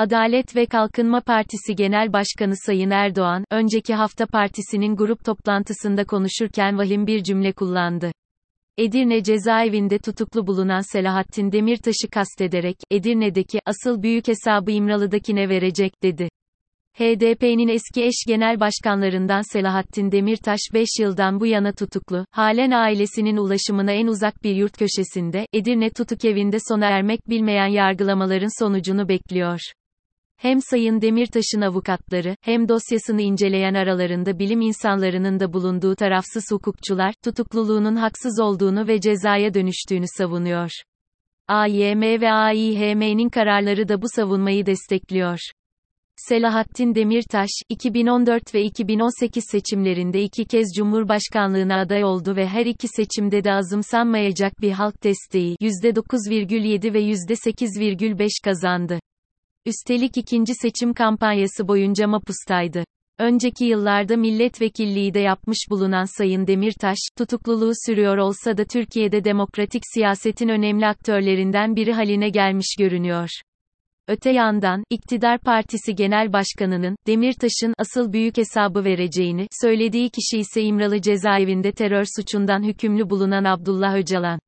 Adalet ve Kalkınma Partisi Genel Başkanı Sayın Erdoğan, önceki hafta partisinin grup toplantısında konuşurken vahim bir cümle kullandı. Edirne cezaevinde tutuklu bulunan Selahattin Demirtaş'ı kastederek, Edirne'deki asıl büyük hesabı İmralı'dakine verecek, dedi. HDP'nin eski eş genel başkanlarından Selahattin Demirtaş 5 yıldan bu yana tutuklu, halen ailesinin ulaşımına en uzak bir yurt köşesinde, Edirne tutukevinde sona ermek bilmeyen yargılamaların sonucunu bekliyor. Hem Sayın Demirtaş'ın avukatları, hem dosyasını inceleyen aralarında bilim insanlarının da bulunduğu tarafsız hukukçular, tutukluluğunun haksız olduğunu ve cezaya dönüştüğünü savunuyor. AYM ve AİHM'nin kararları da bu savunmayı destekliyor. Selahattin Demirtaş, 2014 ve 2018 seçimlerinde iki kez Cumhurbaşkanlığına aday oldu ve her iki seçimde de azımsanmayacak bir halk desteği %9,7 ve %8,5 kazandı. Üstelik ikinci seçim kampanyası boyunca mapustaydı. Önceki yıllarda milletvekilliği de yapmış bulunan Sayın Demirtaş, tutukluluğu sürüyor olsa da Türkiye'de demokratik siyasetin önemli aktörlerinden biri haline gelmiş görünüyor. Öte yandan, iktidar partisi genel başkanının, Demirtaş'ın asıl büyük hesabı vereceğini, söylediği kişi ise İmralı cezaevinde terör suçundan hükümlü bulunan Abdullah Öcalan.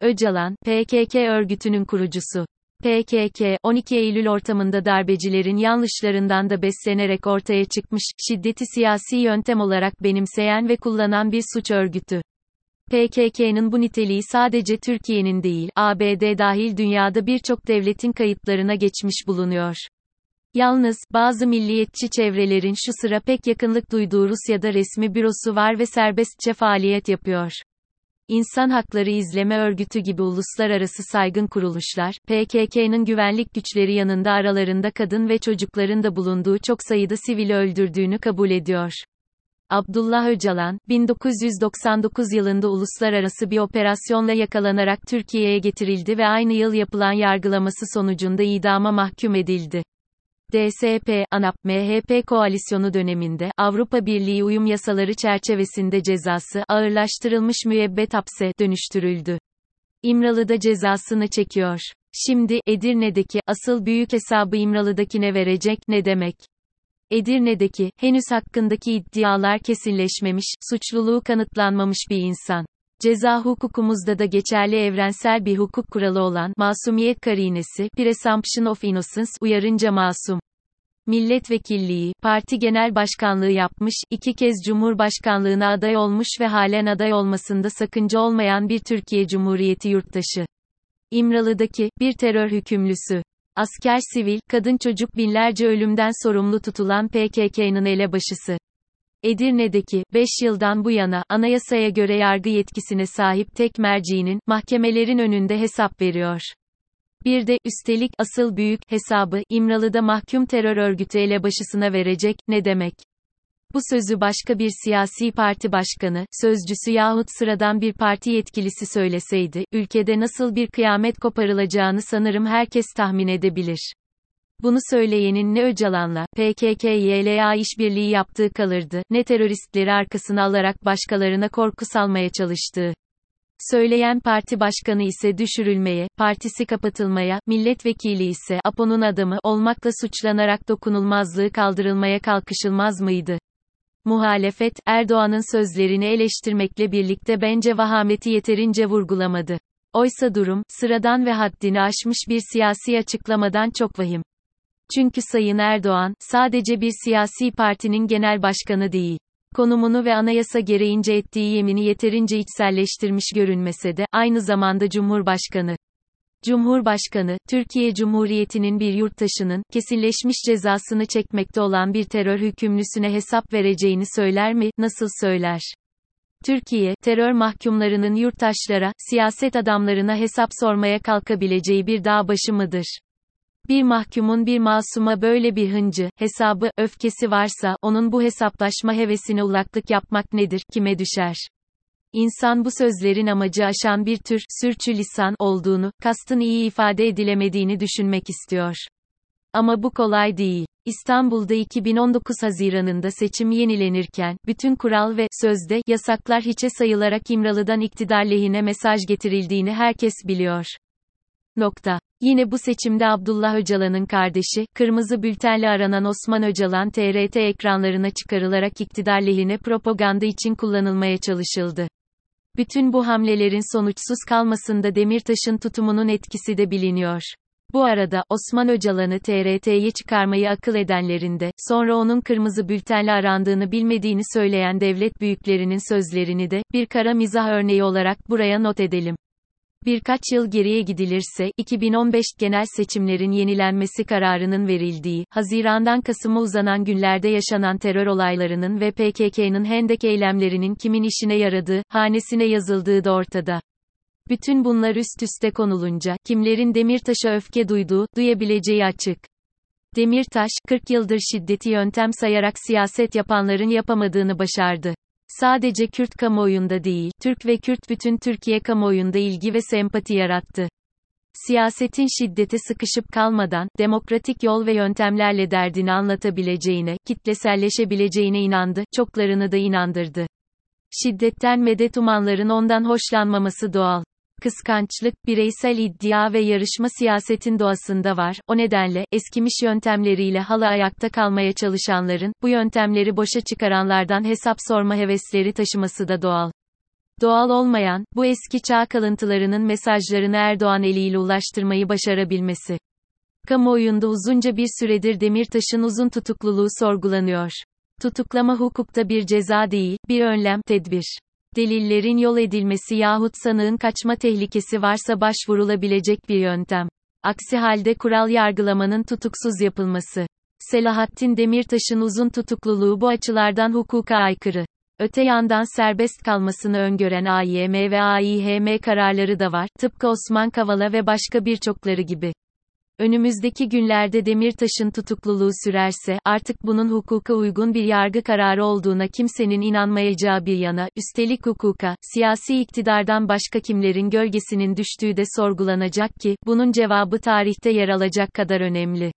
Öcalan, PKK örgütünün kurucusu. PKK, 12 Eylül ortamında darbecilerin yanlışlarından da beslenerek ortaya çıkmış, şiddeti siyasi yöntem olarak benimseyen ve kullanan bir suç örgütü. PKK'nın bu niteliği sadece Türkiye'nin değil, ABD dahil dünyada birçok devletin kayıtlarına geçmiş bulunuyor. Yalnız, bazı milliyetçi çevrelerin şu sıra pek yakınlık duyduğu Rusya'da resmi bürosu var ve serbestçe faaliyet yapıyor. İnsan Hakları İzleme Örgütü gibi uluslararası saygın kuruluşlar, PKK'nın güvenlik güçleri yanında aralarında kadın ve çocukların da bulunduğu çok sayıda sivili öldürdüğünü kabul ediyor. Abdullah Öcalan, 1999 yılında uluslararası bir operasyonla yakalanarak Türkiye'ye getirildi ve aynı yıl yapılan yargılaması sonucunda idama mahkum edildi. DSP, ANAP, MHP koalisyonu döneminde, Avrupa Birliği uyum yasaları çerçevesinde cezası, ağırlaştırılmış müebbet hapse, dönüştürüldü. İmralı'da cezasını çekiyor. Şimdi, Edirne'deki, asıl büyük hesabı İmralı'dakine verecek, ne demek? Edirne'deki, henüz hakkındaki iddialar kesinleşmemiş, suçluluğu kanıtlanmamış bir insan. Ceza hukukumuzda da geçerli evrensel bir hukuk kuralı olan masumiyet karinesi, presumption of innocence, uyarınca masum. Milletvekilliği, parti genel başkanlığı yapmış, iki kez cumhurbaşkanlığına aday olmuş ve halen aday olmasında sakınca olmayan bir Türkiye Cumhuriyeti yurttaşı. İmralı'daki, bir terör hükümlüsü. Asker sivil, kadın çocuk binlerce ölümden sorumlu tutulan PKK'nın elebaşısı. Edirne'deki, 5 yıldan bu yana, anayasaya göre yargı yetkisine sahip tek merciğinin, mahkemelerin önünde hesap veriyor. Bir de, üstelik, asıl büyük, hesabı, İmralı'da mahkum terör örgütü elebaşısına verecek, ne demek? Bu sözü başka bir siyasi parti başkanı, sözcüsü yahut sıradan bir parti yetkilisi söyleseydi, ülkede nasıl bir kıyamet koparılacağını sanırım herkes tahmin edebilir. Bunu söyleyenin ne Öcalan'la, PKK-YLA işbirliği yaptığı kalırdı, ne teröristleri arkasına alarak başkalarına korku salmaya çalıştığı. Söyleyen parti başkanı ise düşürülmeye, partisi kapatılmaya, milletvekili ise APO'nun adamı olmakla suçlanarak dokunulmazlığı kaldırılmaya kalkışılmaz mıydı? Muhalefet, Erdoğan'ın sözlerini eleştirmekle birlikte bence vahameti yeterince vurgulamadı. Oysa durum, sıradan ve haddini aşmış bir siyasi açıklamadan çok vahim. Çünkü Sayın Erdoğan, sadece bir siyasi partinin genel başkanı değil. Konumunu ve anayasa gereğince ettiği yemini yeterince içselleştirmiş görünmese de, aynı zamanda Cumhurbaşkanı. Cumhurbaşkanı, Türkiye Cumhuriyeti'nin bir yurttaşının, kesinleşmiş cezasını çekmekte olan bir terör hükümlüsüne hesap vereceğini söyler mi, nasıl söyler? Türkiye, terör mahkumlarının yurttaşlara, siyaset adamlarına hesap sormaya kalkabileceği bir dağ başı mıdır? Bir mahkumun bir masuma böyle bir hıncı, hesabı, öfkesi varsa, onun bu hesaplaşma hevesine ulaklık yapmak nedir, kime düşer? İnsan bu sözlerin amacı aşan bir tür, sürçülisan olduğunu, kastın iyi ifade edilemediğini düşünmek istiyor. Ama bu kolay değil. İstanbul'da 2019 Haziran'ında seçim yenilenirken, bütün kural ve, sözde, yasaklar hiçe sayılarak İmralı'dan iktidar lehine mesaj getirildiğini herkes biliyor. Nokta. Yine bu seçimde Abdullah Öcalan'ın kardeşi, kırmızı bültenle aranan Osman Öcalan TRT ekranlarına çıkarılarak iktidar lehine propaganda için kullanılmaya çalışıldı. Bütün bu hamlelerin sonuçsuz kalmasında Demirtaş'ın tutumunun etkisi de biliniyor. Bu arada, Osman Öcalan'ı TRT'ye çıkarmayı akıl edenlerin de, sonra onun kırmızı bültenle arandığını bilmediğini söyleyen devlet büyüklerinin sözlerini de, bir kara mizah örneği olarak buraya not edelim. Birkaç yıl geriye gidilirse, 2015 genel seçimlerin yenilenmesi kararının verildiği, Haziran'dan Kasım'a uzanan günlerde yaşanan terör olaylarının ve PKK'nın hendek eylemlerinin kimin işine yaradığı, hanesine yazıldığı da ortada. Bütün bunlar üst üste konulunca, kimlerin Demirtaş'a öfke duyduğu, duyabileceği açık. Demirtaş, 40 yıldır şiddeti yöntem sayarak siyaset yapanların yapamadığını başardı. Sadece Kürt kamuoyunda değil, Türk ve Kürt bütün Türkiye kamuoyunda ilgi ve sempati yarattı. Siyasetin şiddete sıkışıp kalmadan, demokratik yol ve yöntemlerle derdini anlatabileceğine, kitleselleşebileceğine inandı, çoklarını da inandırdı. Şiddetten medet umanların ondan hoşlanmaması doğal. Kıskançlık, bireysel iddia ve yarışma siyasetin doğasında var. O nedenle, eskimiş yöntemleriyle hala ayakta kalmaya çalışanların, bu yöntemleri boşa çıkaranlardan hesap sorma hevesleri taşıması da doğal. Doğal olmayan, bu eski çağ kalıntılarının mesajlarını Erdoğan eliyle ulaştırmayı başarabilmesi. Kamuoyunda uzunca bir süredir Demirtaş'ın uzun tutukluluğu sorgulanıyor. Tutuklama hukukta bir ceza değil, bir önlem, tedbir delillerin yol edilmesi yahut sanığın kaçma tehlikesi varsa başvurulabilecek bir yöntem. Aksi halde kural yargılamanın tutuksuz yapılması. Selahattin Demirtaş'ın uzun tutukluluğu bu açılardan hukuka aykırı. Öte yandan serbest kalmasını öngören AYM ve AİHM kararları da var, tıpkı Osman Kavala ve başka birçokları gibi. Önümüzdeki günlerde Demirtaş'ın tutukluluğu sürerse, artık bunun hukuka uygun bir yargı kararı olduğuna kimsenin inanmayacağı bir yana, üstelik hukuka, siyasi iktidardan başka kimlerin gölgesinin düştüğü de sorgulanacak ki, bunun cevabı tarihte yer alacak kadar önemli.